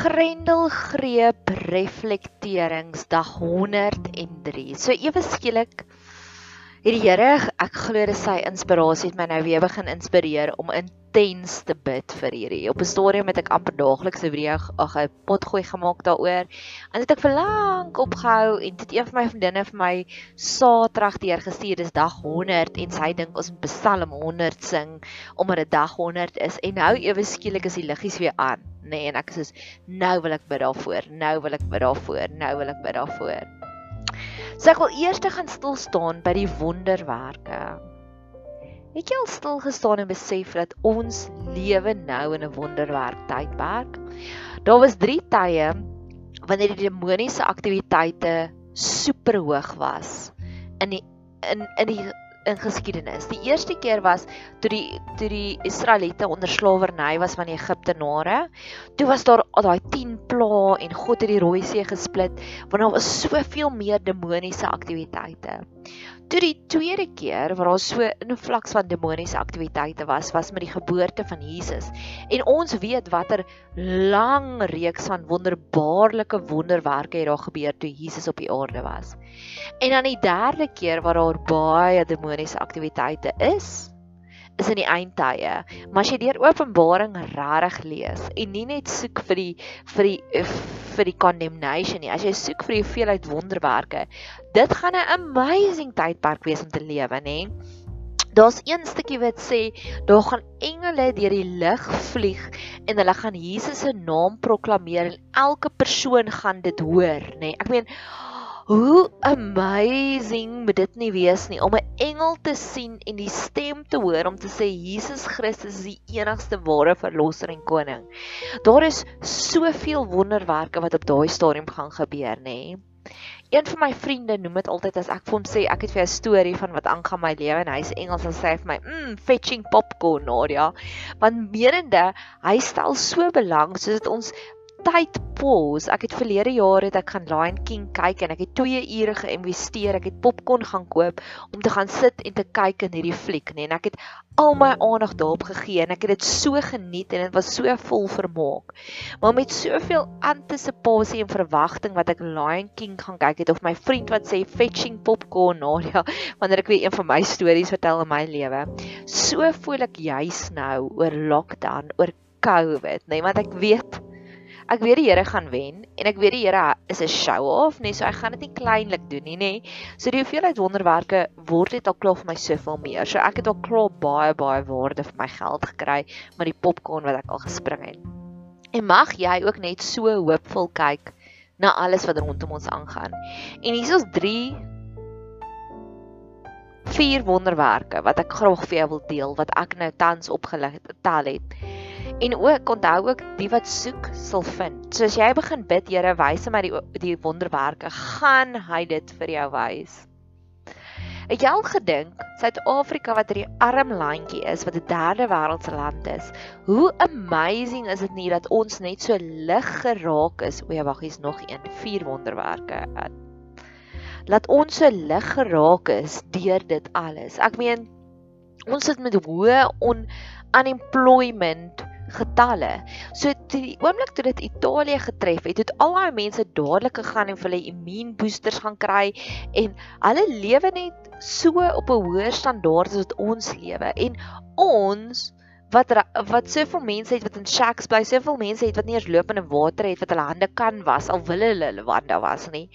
Grendelgreep reflekteringsdag 103. So ewe skielik het die Here, ek glo dit sy inspirasie het my nou weer begin inspireer om intens te bid vir hierdie. Op 'n stadium het ek amper daagliks 'n video ag 'n potgooi gemaak daaroor. En dit ek vir lank opgehou en dit een van my vriendinne vir my Saterdag deurgestuur dis dag 100 en sy dink ons moet Psalm 100 sing omdat dit dag 100 is en nou ewe skielik is die liggies weer aan nê nee, en ek sê nou wil ek bid daarvoor nou wil ek bid daarvoor nou wil ek bid daarvoor So ek wil eers gaan stil staan by die wonderwerke. Het jy al stil gestaan en besef dat ons lewe nou in 'n wonderwerk tydperk? Daar was 3 tye wanneer die demoniese aktiwiteite super hoog was in die in in die in geskiedenis. Die eerste keer was toe die toe die Israeliete onder slawerny was van die Egiptenare. Toe was daar daai 10 plaae en God het die Rooi See gesplit want daar was soveel meer demoniese aktiwiteite. Toe die tweede keer waar daar so 'n vlaks van demoniese aktiwiteite was, was met die geboorte van Jesus. En ons weet watter lang reeks van wonderbaarlike wonderwerke het daar gebeur toe Jesus op die aarde was. En dan die derde keer waar daar baie demoniese aktiwiteite is, is in die eindtye. Maar as jy deur Openbaring regtig lees en nie net soek vir die vir die vir die condemnation nie, as jy soek vir die hoeveelheid wonderwerke, dit gaan 'n amazing tydperk wees om te lewe, nê? Daar's een stukkie wat sê daar gaan engele deur die lug vlieg en hulle gaan Jesus se naam proklameer en elke persoon gaan dit hoor, nê? Ek meen Hoe amazing moet dit nie wees nie om 'n engel te sien en die stem te hoor om te sê Jesus Christus is die enigste ware verlosser en koning. Daar is soveel wonderwerke wat op daai stadium gaan gebeur, nê? Een van my vriende noem dit altyd as ek vir hom sê ek het vir 'n storie van wat aangaan my lewe en hy's Engels en sê vir my, "Mm, fetching popcorn, Nadia." Want menende, hy stel so belang soos dit ons tyd pause. Ek het verlede jaar het ek gaan Lion King kyk en ek het 2 ure geïnvesteer. Ek het popcorn gaan koop om te gaan sit en te kyk in hierdie fliek, nee, en ek het al my aandag daarop gegee en ek het dit so geniet en dit was so vol vermaak. Maar met soveel antisisipasie en verwagting wat ek Lion King gaan kyk het of my vriend wat sê fetching popcorn Nadia wanneer ek weer een van my stories vertel in my lewe. So voel ek juis nou oor lockdown, oor COVID, nee, want ek weet ek weet die Here gaan wen en ek weet die Here is 'n show off, nee, so hy gaan dit nie kleinlik doen nie, nê. So die hoeveelheid wonderwerke word dit al klaar vir my soveel meer. So ek het al klaar baie baie waarde vir my geld gekry met die popcorn wat ek al gespring het. En mag jy ook net so hoopvol kyk na alles wat rondom ons aangaan. En hier is ons 3 vier wonderwerke wat ek graag vir jou wil deel wat ek nou tans opgelig tel het. En ook onthou ook die wat soek sal vind. So as jy begin bid, Here, wys my die die wonderwerke, gaan hy dit vir jou wys. Het jy al gedink Suid-Afrika wat 'n arm landjie is, wat 'n derde wêreldse land is, hoe amazing is dit nie dat ons net so lig geraak is? O ja, wag, hier's nog een, vier wonderwerke. Laat ons so lig geraak is deur dit alles. Ek meen ons sit met hoë on unemployment getalle. So die oomblik toe dit Italië getref het, het al daai mense dadelik gegaan en vir hulle immuunboosters gaan kry en hulle lewe net so op 'n hoër standaard as wat ons lewe. En ons wat wat soveel mense het wat in shacks bly, soveel mense het wat nie eens lopende water het wat hulle hande kan was al wil hulle hulle wande was nie.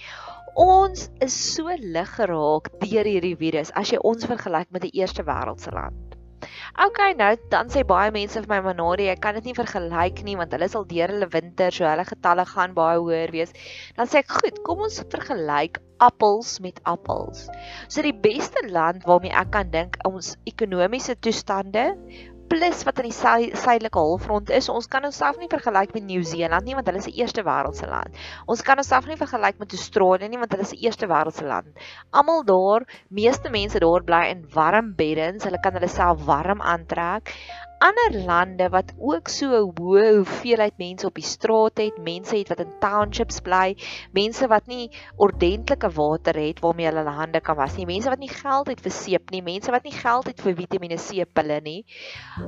Ons is so lig geraak deur hierdie virus as jy ons vergelyk met 'n eerste wêreldse land. Okay, nou dan sê baie mense vir my Manari, ek kan dit nie vergelyk nie want hulle sal deur hulle winter, so hulle getalle gaan baie hoër wees. Dan sê ek, goed, kom ons vergelyk appels met appels. So die beste land waarmee ek kan dink ons ekonomiese toestande plus wat in die suidelike halfrond is. Ons kan onsself nie vergelyk met Nieu-Seeland nie want hulle is 'n eerste wêreldse land. Ons kan onsself nie vergelyk met Australië nie want hulle is 'n eerste wêreldse land. Almal daar, meeste mense daar bly in warm beddens. Hulle kan hulle self warm aantrek. Ander lande wat ook so 'n hoë hoeveelheid mense op die straat het, mense het wat in townships bly, mense wat nie ordentlike water het waarmee hulle hulle hande kan was nie, mense wat nie geld het vir seep nie, mense wat nie geld het vir Vitamiene C pille nie.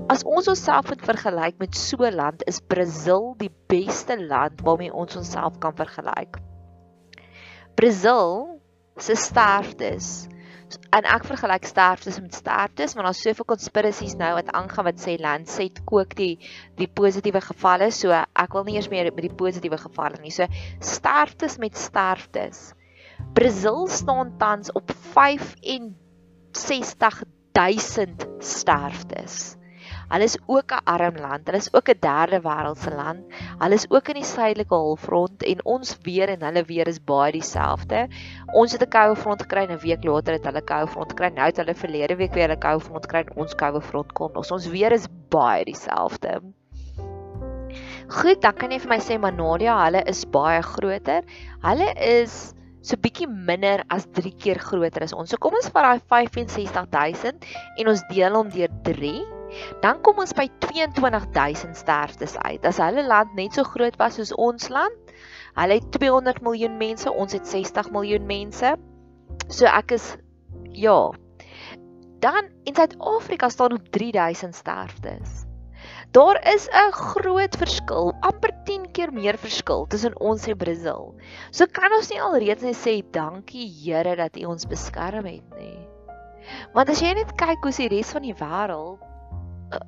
As ons onsself moet vergelyk met so 'n land, is Brasil die beste land waarmee ons onsself kan vergelyk. Brasil se sterftes en ek vergelyk sterftes met sterftes want daar's soveel conspiracies nou wat aangaan wat sê Lancet kook die die positiewe gevalle so ek wil nie eers meer met die positiewe gevalle nie. So sterftes met sterftes. Brazil staan tans op 65000 sterftes Hulle is ook 'n arm land. Hulle is ook 'n derde wêreldse land. Hulle is ook in die suidelike halfrond en ons weer en hulle weer is baie dieselfde. Ons het 'n koue front gekry en 'n week later het hulle koue front gekry. Nou het hulle verlede week weer 'n koue front gekry en ons koue front kom. Ons ons weer is baie dieselfde. Goed, dan kan jy vir my sê Manadia, hulle is baie groter. Hulle is so bietjie minder as 3 keer groter as ons. So kom ons vat daai 65000 en ons deel hom deur 3 dan kom ons by 22000 sterftes uit. As hulle land net so groot was soos ons land, hulle het 200 miljoen mense, ons het 60 miljoen mense. So ek is ja. Dan in Suid-Afrika staan op 3000 sterftes. Daar is 'n groot verskil, amper 10 keer meer verskil tussen ons en Brasil. So kan ons nie alreeds net sê dankie Here dat U ons beskerm het nie. Want as jy net kyk hoe se res van die wêreld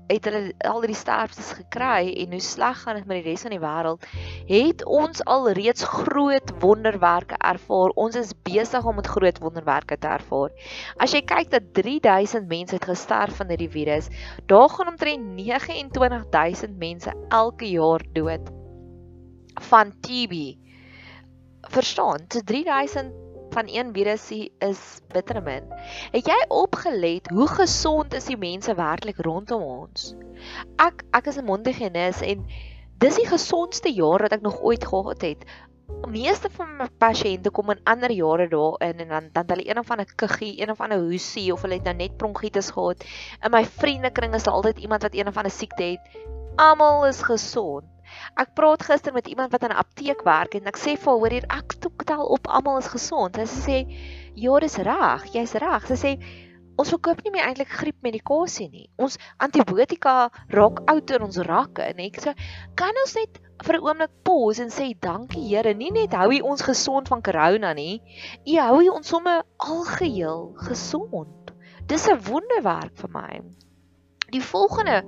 het hulle al die sterftes gekry en hoe sleg gaan dit met die res van die wêreld, het ons al reeds groot wonderwerke ervaar. Ons is besig om met groot wonderwerke te ervaar. As jy kyk dat 3000 mense het gesterf van hierdie virus, daar gaan omtrent 29000 mense elke jaar dood van TB. Verstaan? So 3000 van een virusie is bitter min. Het jy opgelet hoe gesond is die mense werklik rondom ons? Ek ek is 'n mondhygiënis en dis die gesondste jaar wat ek nog ooit gehad het. Die meeste van my pasiënte kom in ander jare daarin en dan dan hulle een of ander kuggie, een of ander hoesie of hulle het nou net bronkietes gehad. In my vriendekring is daar altyd iemand wat een of ander siekte het. Almal is gesond. Ek praat gister met iemand wat aan 'n apteek werk en ek sê vir haar hoor hier ek tel op almal is gesond. Sy sê ja, dis reg, jy's reg. Sy sê ons verkoop nie meer eintlik griepmedikasie nie. Ons antibiotika raak oud in ons rakke en ek sê kan ons net vir 'n oomblik pause en sê dankie Here, nie net hou hy ons gesond van corona nie. U hou hy ons sommer algeheel gesond. Dis 'n wonderwerk vir my. Die volgende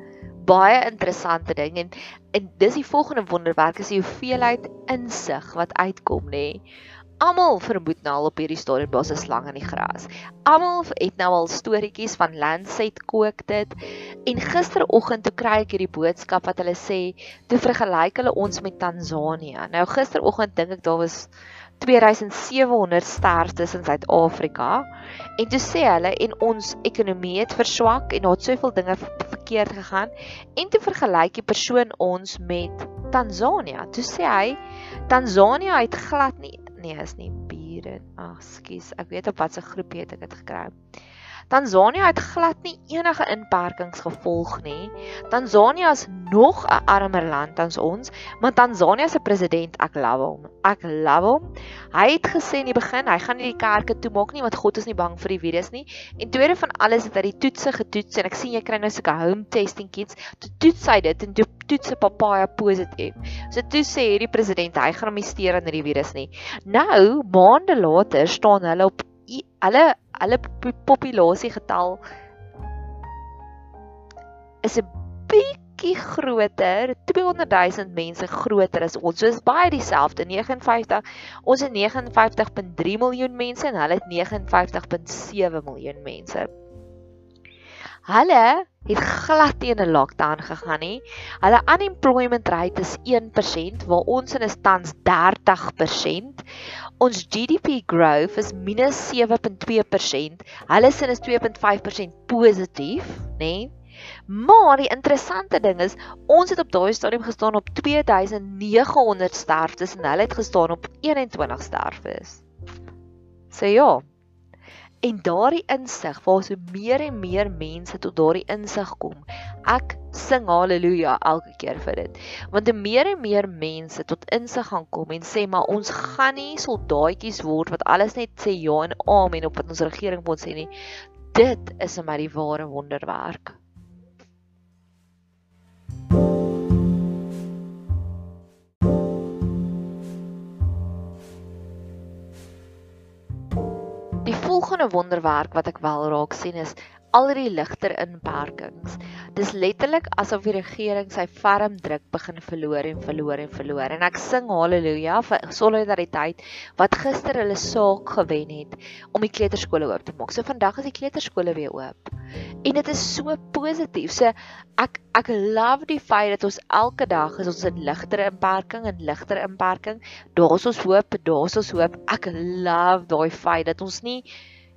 baie interessante ding en en dis die volgende wonderwerk is die hoeveelheid insig wat uitkom nê. Almal vermoed nou al op hierdie stadium 'n slang in die gras. Almal het nou al storieetjies van Lancet kook dit en gisteroggend toe kry ek hierdie boodskap wat hulle sê toe vergelyk hulle ons met Tansanië. Nou gisteroggend dink ek daar was 2700 sterftes in Suid-Afrika en toe sê hulle en ons ekonomie het verswak en daar het soveel dinge verkeerd gegaan en toe vergelyk die persoon ons met Tansanië. Toe sê hy Tansanië het glad nie nee, is nie bure. Ag, skus, ek weet op watter het ek dit gekry. Tansanië het glad nie enige inperkings gevolg nie. Tansanië is nog 'n armer land as ons, maar Tansanië se president, ek love hom. Ek love hom. Hy het gesê in die begin, hy gaan nie die kerke toemaak nie want God is nie bang vir die virus nie. En tweede van alles het hy die toetse getoets en ek sien jy kry nou sulke home testing kits. Toe toets hy dit en toe toets hy papaya positief. So toe sê hierdie president, hy gaan hom nie steur aan hierdie virus nie. Nou, maande later staan hulle op hulle hulle populasie getal is 'n bietjie groter, 200 000 mense groter as ons. So is baie dieselfde, 59. Ons het 59.3 miljoen mense en hulle het 59.7 miljoen mense. Hulle het glad teen 'n lockdown gegaan nie. Hulle unemployment rate is 1% waar ons in is tans 30%. Ons GDP growth is -7.2%. Hulle sin is 2.5% positief, nê? Nee? Maar die interessante ding is, ons het op daai stadium gestaan op 2900 sterftes en hulle het gestaan op 21 sterftes. So ja. En daardie insig waar so meer en meer mense tot daardie insig kom. Ek sing haleluja elke keer vir dit. Want hoe meer en meer mense tot insig gaan kom en sê maar ons gaan nie soldaatjies word wat alles net sê ja en amen op wat ons regering moet sê nie. Dit is vir my die ware wonderwerk. Volgende wonderwerk wat ek wel raak sien is al die ligter inperkings. Dis letterlik asof die regering sy ferm druk begin verloor en verloor en verloor. En ek sing haleluja vir solidariteit wat gister hulle saak gewen het om die kleuterskole oop te maak. So vandag is die kleuterskole weer oop. En dit is so positief. So ek ek love die feit dat ons elke dag is ons in ligter inperking en ligter inperking. Daar's ons hoop, daar's ons hoop. Ek love daai feit dat ons nie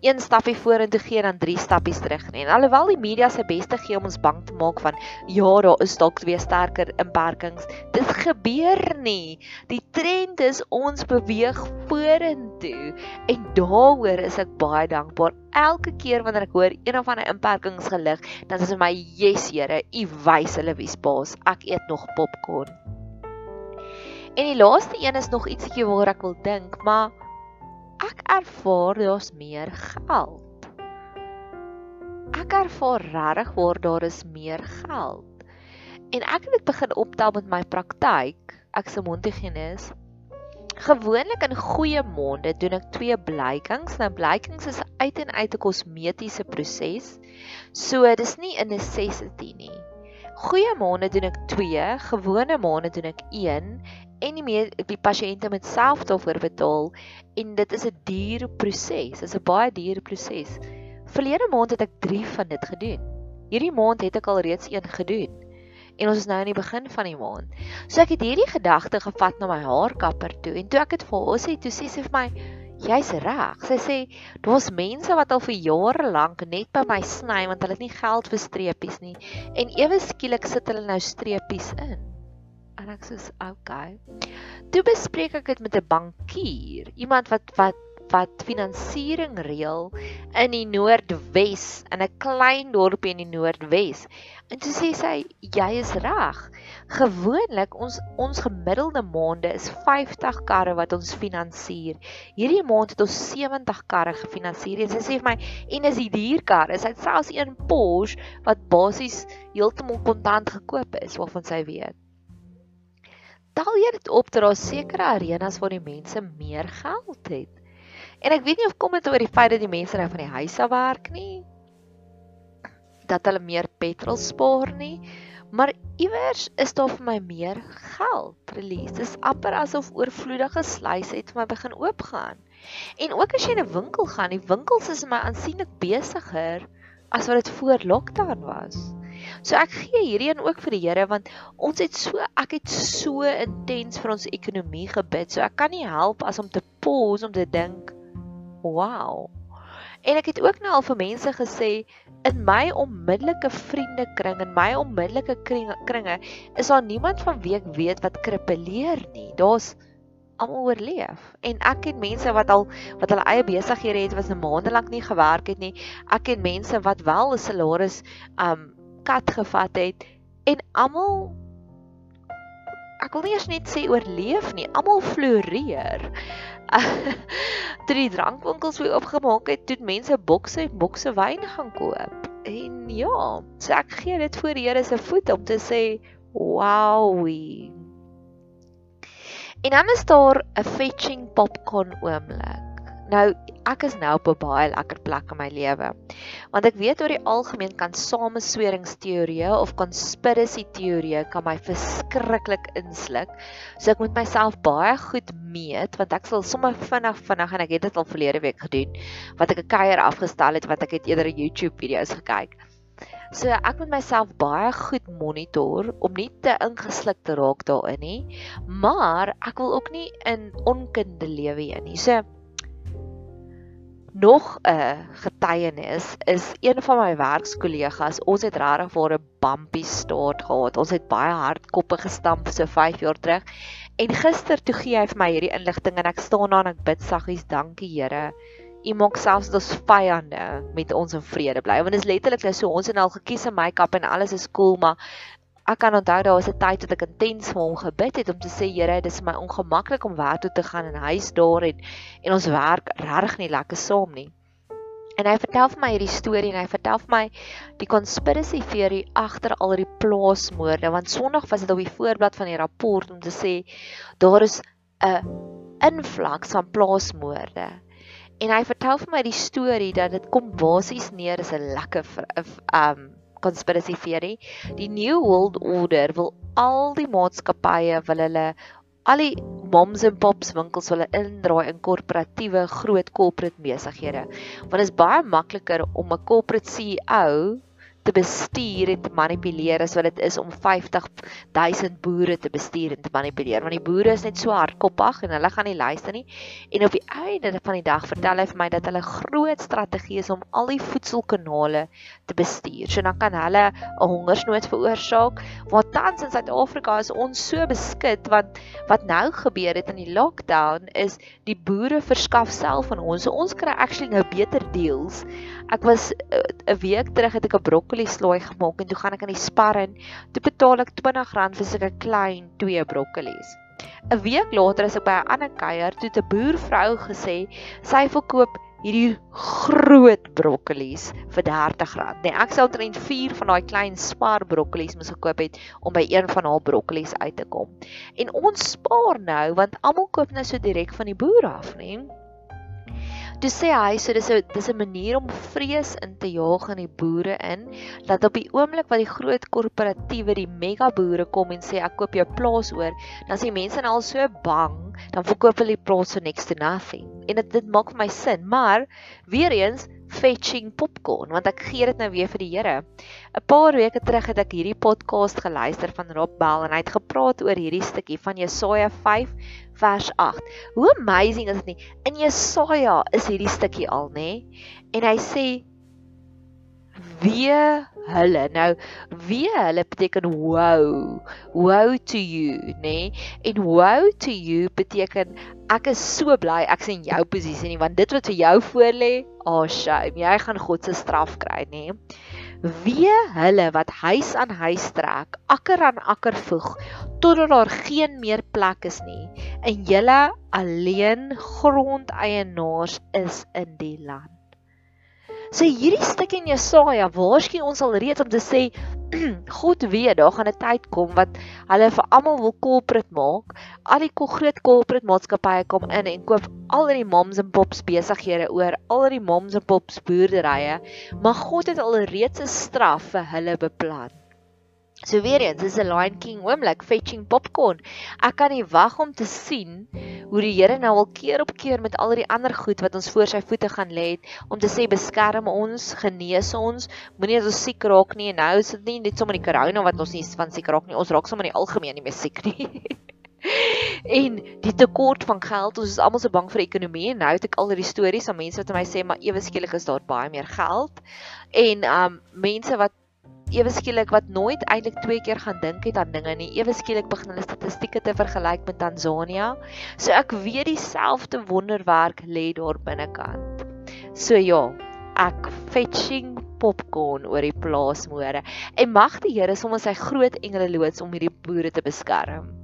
een stappie vorentoe gee en dan drie stappies terug nie. En alhoewel die media se beste gee om ons bang te maak van ja, daar is dalk weer sterker inperkings, dit gebeur nie. Die trend is ons beweeg vorentoe en daaroor is ek baie dankbaar. Elke keer wanneer ek hoor een of ander inperkings gelig, dan is dit my, "Yes Here, U wys hulle wie's baas. Ek eet nog popcorn." En die laaste een is nog ietsiekie waar ek wil dink, maar ek ervaar daar's meer geld. Ek ervaar regtig waar daar is meer geld. En ek het dit begin optel met my praktyk. Ek se mondhygiënis. Gewoonlik in goeie maande doen ek twee blykings. Nou blykings is uit en uit 'n kosmetiese proses. So dis nie 'n necessity nie. Goeie maande doen ek 2, gewone maande doen ek 1 en nie meer die pasiënte met self daarvoor betaal en dit is 'n duur proses. Dit is 'n baie duur proses. Verlede maand het ek 3 van dit gedoen. Hierdie maand het ek al reeds een gedoen. En ons is nou aan die begin van die maand. So ek het hierdie gedagte gevat na my haarkapper toe en toe ek dit vir haar sê, toe sê sy vir my, "Jy's reg." Sy sê, "Daar's mense wat al vir jare lank net by my sny want hulle het nie geld vir streepies nie en ewe skielik sit hulle nou streepies in." En ek sê, "Okay." Toe bespreek ek dit met 'n bankier, iemand wat wat wat finansiering reël in die Noordwes, in 'n klein dorpie in die Noordwes. En toe sê sy, "Jy is reg. Gewoonlik ons ons gemiddelde maande is 50 karre wat ons finansier. Hierdie maand het ons 70 karre gefinansier." En sy sê vir my, "En is die duur karre, sy het selfs een Porsche wat basies heeltemal kontant gekoop is, waarvan sy weet." Tel jy dit op dat daar sekere arenas waar die mense meer geld het. En ek weet nie of kom dit oor die feit dat die mense nou van die huis af werk nie, dat hulle meer petrol spaar nie, maar iewers is daar vir my meer geld release. Dis amper asof oorvloedige sluise het vir my begin oopgaan. En ook as jy in 'n winkel gaan, die winkels is my aansienlik besigger as wat dit voor lockdown was. So ek gee hierdie een ook vir die Here want ons het so ek het so intens vir ons ekonomie gebid. So ek kan nie help as om te pause om te dink, "Wow." En ek het ook nou al vir mense gesê in my onmiddellike vriendekring en my onmiddellike kringe, kringe is daar niemand van wie ek weet wat krippeleer nie. Daar's almal oorleef. En ek ken mense wat al wat hulle eie besighede het wat 'n maand lank nie gewerk het nie. Ek ken mense wat wel 'n salaris um kat gevat het en almal ek wil nie eers net sê oorleef nie, almal floreer. Toe die drankwinkels weer oopgemaak het, toe mense bokse en bokse wyn gaan koop. En ja, so ek gee dit voor die Here se voet om te sê, "Wowie." En dan is daar 'n fetching popcorn oomblik. Nou, ek is nou op 'n baie lekker plek in my lewe. Want ek weet oor die algemeen kan samesweringsteorieë of conspiracy teorieë kan my verskriklik insluk. So ek moet myself baie goed meet want ek sal sommer vinnig vinnig en ek het dit al verlede week gedoen wat ek 'n kuier afgestel het wat ek het eerder YouTube video's gekyk. So ek moet myself baie goed monitor om nie te ingesluk te raak daarin nie, maar ek wil ook nie in onkunde lewe nie. So nog 'n getuienis is een van my werkskollegas. Ons het regtig vir 'n bumpy start gehad. Ons het baie hard koppe gestamp so 5 jaar terug. En gister toe gee hy vir my hierdie inligting en ek staan daar en ek bid saggies, dankie Here. U maak selfs ons vyande met ons in vrede bly. Want dit is letterlik nou so ons het al gekies 'n make-up en alles is cool, maar ek kan onthou daar was 'n tyd wat ek intens vir hom gebid het om te sê Here, dis my ongemaklik om werk toe te gaan en hy's daar en en ons werk regtig nie lekker saam nie. En hy vertel vir my hierdie storie en hy vertel vir my die conspiracy theory agter al die plaasmoorde want Sondag was dit op die voorblad van die rapport om te sê daar is 'n invloed van plaasmoorde. En hy vertel vir my die storie dat dit kom basies neer is 'n lekker um conspiracy theory. Die New World Order wil al die maatskappye wil hulle al die moms en pops winkels wil indraai in korporatiewe groot corporate besighede. Want dit is baie makliker om 'n corporate CEO te bestuur en te manipuleer as wat dit is om 50000 boere te bestuur en te manipuleer. Want die boere is net so hardkoppig en hulle gaan nie luister nie. En op die einde van die dag vertel hy vir my dat hulle groot strategie is om al die voedselkanale te bestuur. So dan kan hulle 'n hongersnood veroorsaak want tans in Suid-Afrika is ons so beskik want wat nou gebeur het in die lockdown is die boere verskaf self aan ons. So ons kry actually nou beter deals. Ek was eh, 'n week terug het ek 'n brok slaai gemaak en toe gaan ek aan die spar in. Toe betaal ek R20 vir so 'n klein twee broccolies. 'n Week later as ek by 'n ander kuier, toe 'n boervrou gesê sy verkoop hierdie groot broccolies vir R30. Nee, ek sou omtrent 4 van daai klein spar broccolies moes gekoop het om by een van haar broccolies uit te kom. En ons spaar nou want almal koop nou so direk van die boer af, nee. Toe sê hy so dis 'n dis 'n manier om vrees in te jaag in die boere in dat op die oomblik wat die groot korporatiewe die mega boere kom en sê ek koop jou plaas oor, dan sê mense nou al so bang, dan verkoop hulle die plaas for next to nothing. En dit dit maak vir my sin, maar weer eens fetching popcorn want ek gee dit nou weer vir die Here. 'n Paar weke terug het ek hierdie podcast geluister van Rob Bell en hy het gepraat oor hierdie stukkie van Jesaja 5 vers 8. Hoe amazing is dit nie? In Jesaja is hierdie stukkie al, nê? En hy sê wie hulle. Nou wie hulle beteken wow. Wow to you nê? En wow to you beteken ek is so bly ek's in jou posisie nie want dit wat vir jou voorlê oh shame jy gaan God se straf kry nê? Wie hulle wat huis aan huis trek akker aan akker voeg totdat daar geen meer plek is nie en julle alleen grondeienaars is in die land So hierdie stuk in Jesaja waarskyn ons al reeds om te sê God weet daar gaan 'n tyd kom wat hulle vir almal wil corporate maak. Al die groot corporate maatskappye kom in en koop al die moms en pops besighede oor, al die moms en pops boerderye, maar God het al reeds 'n straf vir hulle beplan. So weer eens, dis 'n Lion King oomblik fetching popcorn. Ek kan nie wag om te sien hoe die Here nou al keer op keer met al die ander goed wat ons voor sy voete gaan lê om te sê beskerm ons, genees ons, moenie dat ons siek raak nie en nou is dit nie net sommer die corona wat ons nie van siek raak nie, ons raak sommer in die algemeen nie meer siek nie. en die tekort van geld, ons is almal so bang vir ekonomie en nou het ek al hierdie stories van mense wat my sê maar ewe skielik is daar baie meer geld en um mense wat ewe skielik wat nooit eintlik twee keer gaan dink het aan dinge nie. Ewe skielik begin hulle statistieke te vergelyk met Tanzanië. So ek weet dieselfde wonderwerk lê daar binnekant. So ja, ek fetching popcorn oor die plaasmoere en mag die Here sommer sy groot engele loods om hierdie boere te beskerm.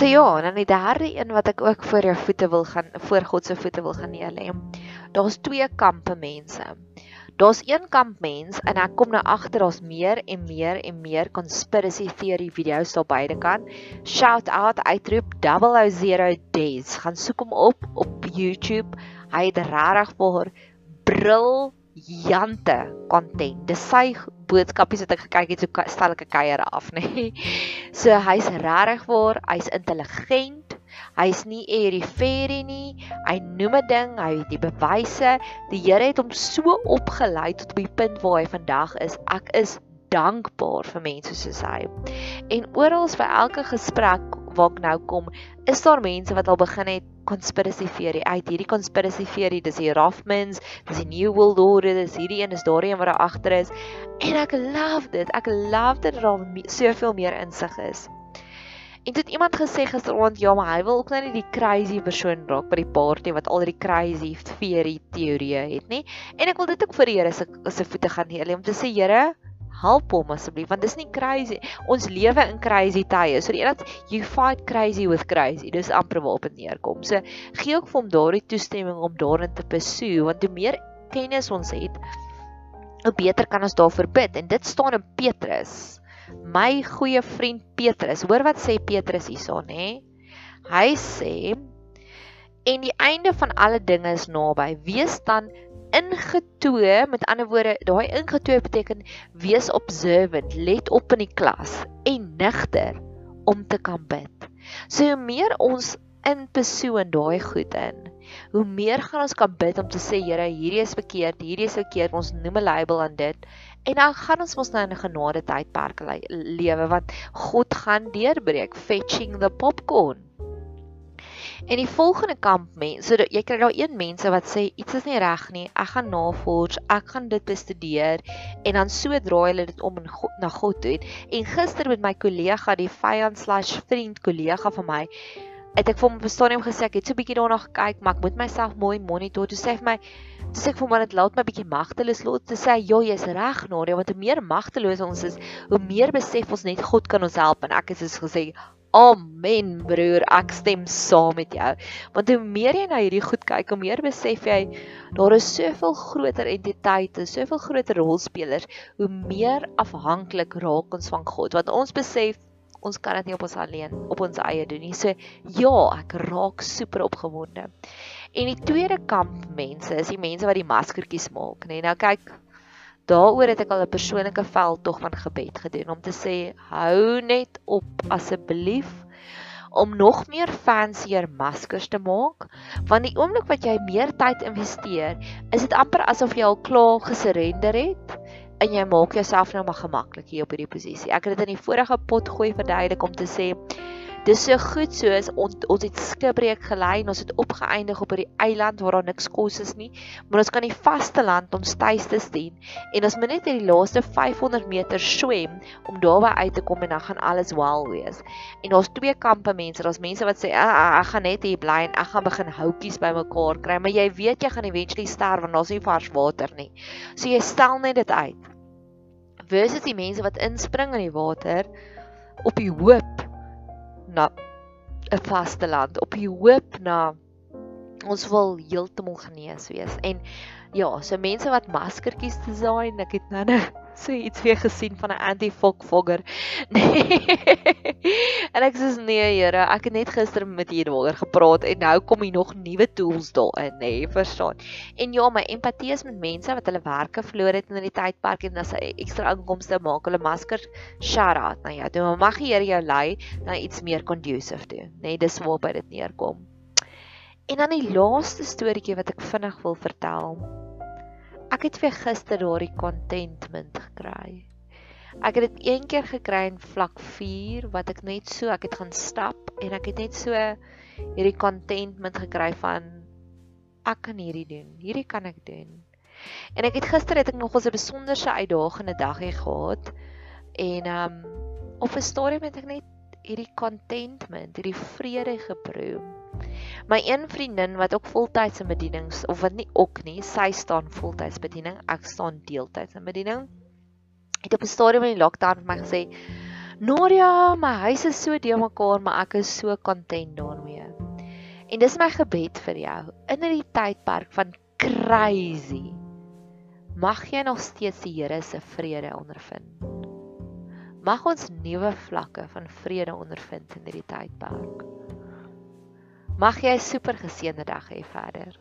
So ja, dan die derde een wat ek ook voor jou voete wil gaan voor God se voete wil gaan neerlê. Daar's twee kampe mense. Daar's een kamp mens en ek kom nou agter daar's meer en meer en meer conspiracy theory video's daar beide kan. Shout out uitroep 000 days. Gaan soek hom op op YouTube. Hy het regtig vir bril jante content. Dis sy boodskapies wat ek gekyk het, so stel ek 'n kuier af, nê. Nee. So hy's regtig waar, hy's intelligent. Hy's nie eriferie nie. Hy noem 'n ding, hy het die bewyse. Die Here het hom so opgelei tot op die punt waar hy vandag is. Ek is dankbaar vir mense soos hy. En oral by elke gesprek waar ek nou kom, is daar mense wat al begin het conspiracy theory uit. Hierdie conspiracy theory, dis die Rothmans, dis die New World Order, dis hierdie een is daar een wat daar agter is. En ek love dit. Ek love dit dat daar soveel meer insig is. En dit iemand gesê gisteraand, ja, maar hy wil ook nou nie die crazy persoon raak by die party wat al die crazy theory teorieë het nie. En ek wil dit ook vir die Here se se voete gaan neerlê om te sê, Here, help hom asseblief want dis nie crazy. Ons lewe in crazy tye. So die een dat you fight crazy with crazy. Dis amper waar op neerkom. So gee ook vir hom daardie toestemming om daarin te pursue want hoe meer kennis ons het, hoe beter kan ons daarvoor bid. En dit staan in Petrus my goeie vriend Petrus. Hoor wat sê Petrus hierson, hè? Hy sê en die einde van alle dinge is naby. Wees dan ingetoe, met ander woorde, daai ingetoe beteken wees observant, let op in die klas en nigter om te kan bid. So hoe meer ons in persoon daai goed in, hoe meer gaan ons kan bid om te sê Here, hierdie is verkeerd, hierdie is verkeerd, ons noem 'n label aan dit En dan gaan ons mos nou in 'n genade tydperk lewe want God gaan deurbreek fetching the popcorn. En die volgende kamp mense, so jy kry daar een mense wat sê iets is nie reg nie. Ek gaan navors, ek gaan dit bestudeer en dan so draai hulle dit om in God, na God toe. En gister met my kollega, die vyand/vriend kollega van my, het ek vir hom op 'n stadium gesê ek het so 'n bietjie daarna gekyk, maar ek moet myself mooi monitor. Toe sê hy vir my, toe sê ek vir hom dit laat my bietjie magteloos los. Toe sê hy, "Ja, jy's reg, Nadia, want hoe meer magteloos ons is, hoe meer besef ons net God kan ons help." En ek het soos gesê, "Amen, broer, ek stem saam met jou." Want hoe meer jy na hierdie goed kyk, hoe meer besef jy daar is soveel groter entiteite, soveel groter rolspelers, hoe meer afhanklik raak ons van God. Want ons besef ons kan dit nie op ons alleen op ons eie doen nie. So ja, ek raak super opgewonde. En die tweede kamp mense is die mense wat die maskertjies maak, nê. Nee, nou kyk, daaroor het ek al 'n persoonlike veldtog van gebed gedoen om te sê hou net op asseblief om nog meer fancier maskers te maak want die oomblik wat jy meer tyd investeer is dit amper asof jy al klaar gesurrender het en jy maak jouself nou maar gemaklik hier op hierdie posisie. Ek het dit in die vorige pot gooi verduidelik om te sê dis so goed soos ons ons het skipbreek gelei en ons het opgeëindig op hierdie eiland waar daar niks kos is nie, maar ons kan die vaste land ons tuiste sien en ons moet net hierdie laaste 500 meter swem om daarby uit te kom en dan gaan alles wel wees. En daar's twee kampe mense, daar's mense wat sê ah, ah, ek gaan net hier bly en ek gaan begin houtjies bymekaar kry, maar jy weet jy gaan eventually sterf want daar's nie vars water nie. So jy stel net dit uit versus die mense wat inspring in die water op die hoop na 'n vaste land, op die hoop na ons wil heeltemal genees wees. En ja, so mense wat maskertjies design, ek het nou nou so iets weer gesien van 'n anti-fog fogger. Nee. en ek sê nee, Here, ek het net gister met hier daaroor gepraat en nou kom hier nog nuwe tools daarin, nê, nee, verstaan. En ja, my empatie is met mense wat hulle werke verloor het in die tydpark en as 'n ekstra inkomste maak hulle maskers shout out na jou. Toe mag die Here jou lei na iets meer conducive toe, nê. Nee, dis waar by dit neerkom. En dan die laaste storieetjie wat ek vinnig wil vertel. Ek het weer gister daardie contentment gekry. Ek het dit een keer gekry in vlak 4 wat ek net so, ek het gaan stap en ek het net so hierdie contentment gekry van ek kan hierdie doen. Hierdie kan ek doen. En ek het gister het ek nog 'n besonderse uitdagende dag gehad en um op 'n stadium het ek net hierdie contentment, hierdie vrede geproe. My een vriendin wat ook voltydse bedienings of wat nie ook nie, sy staan voltydse bediening, ek staan deeltydse bediening. Het op 'n stadium in die lockdown vir my gesê, "Noria, my huis is so de mekaar, maar ek is so content daarmee." En dis my gebed vir jou in hierdie tydperk van crazy. Mag jy nog steeds die Here se vrede ondervind. Mag ons nuwe vlakke van vrede ondervind in hierdie tydperk. Mag jy 'n super geseënde dag hê verder.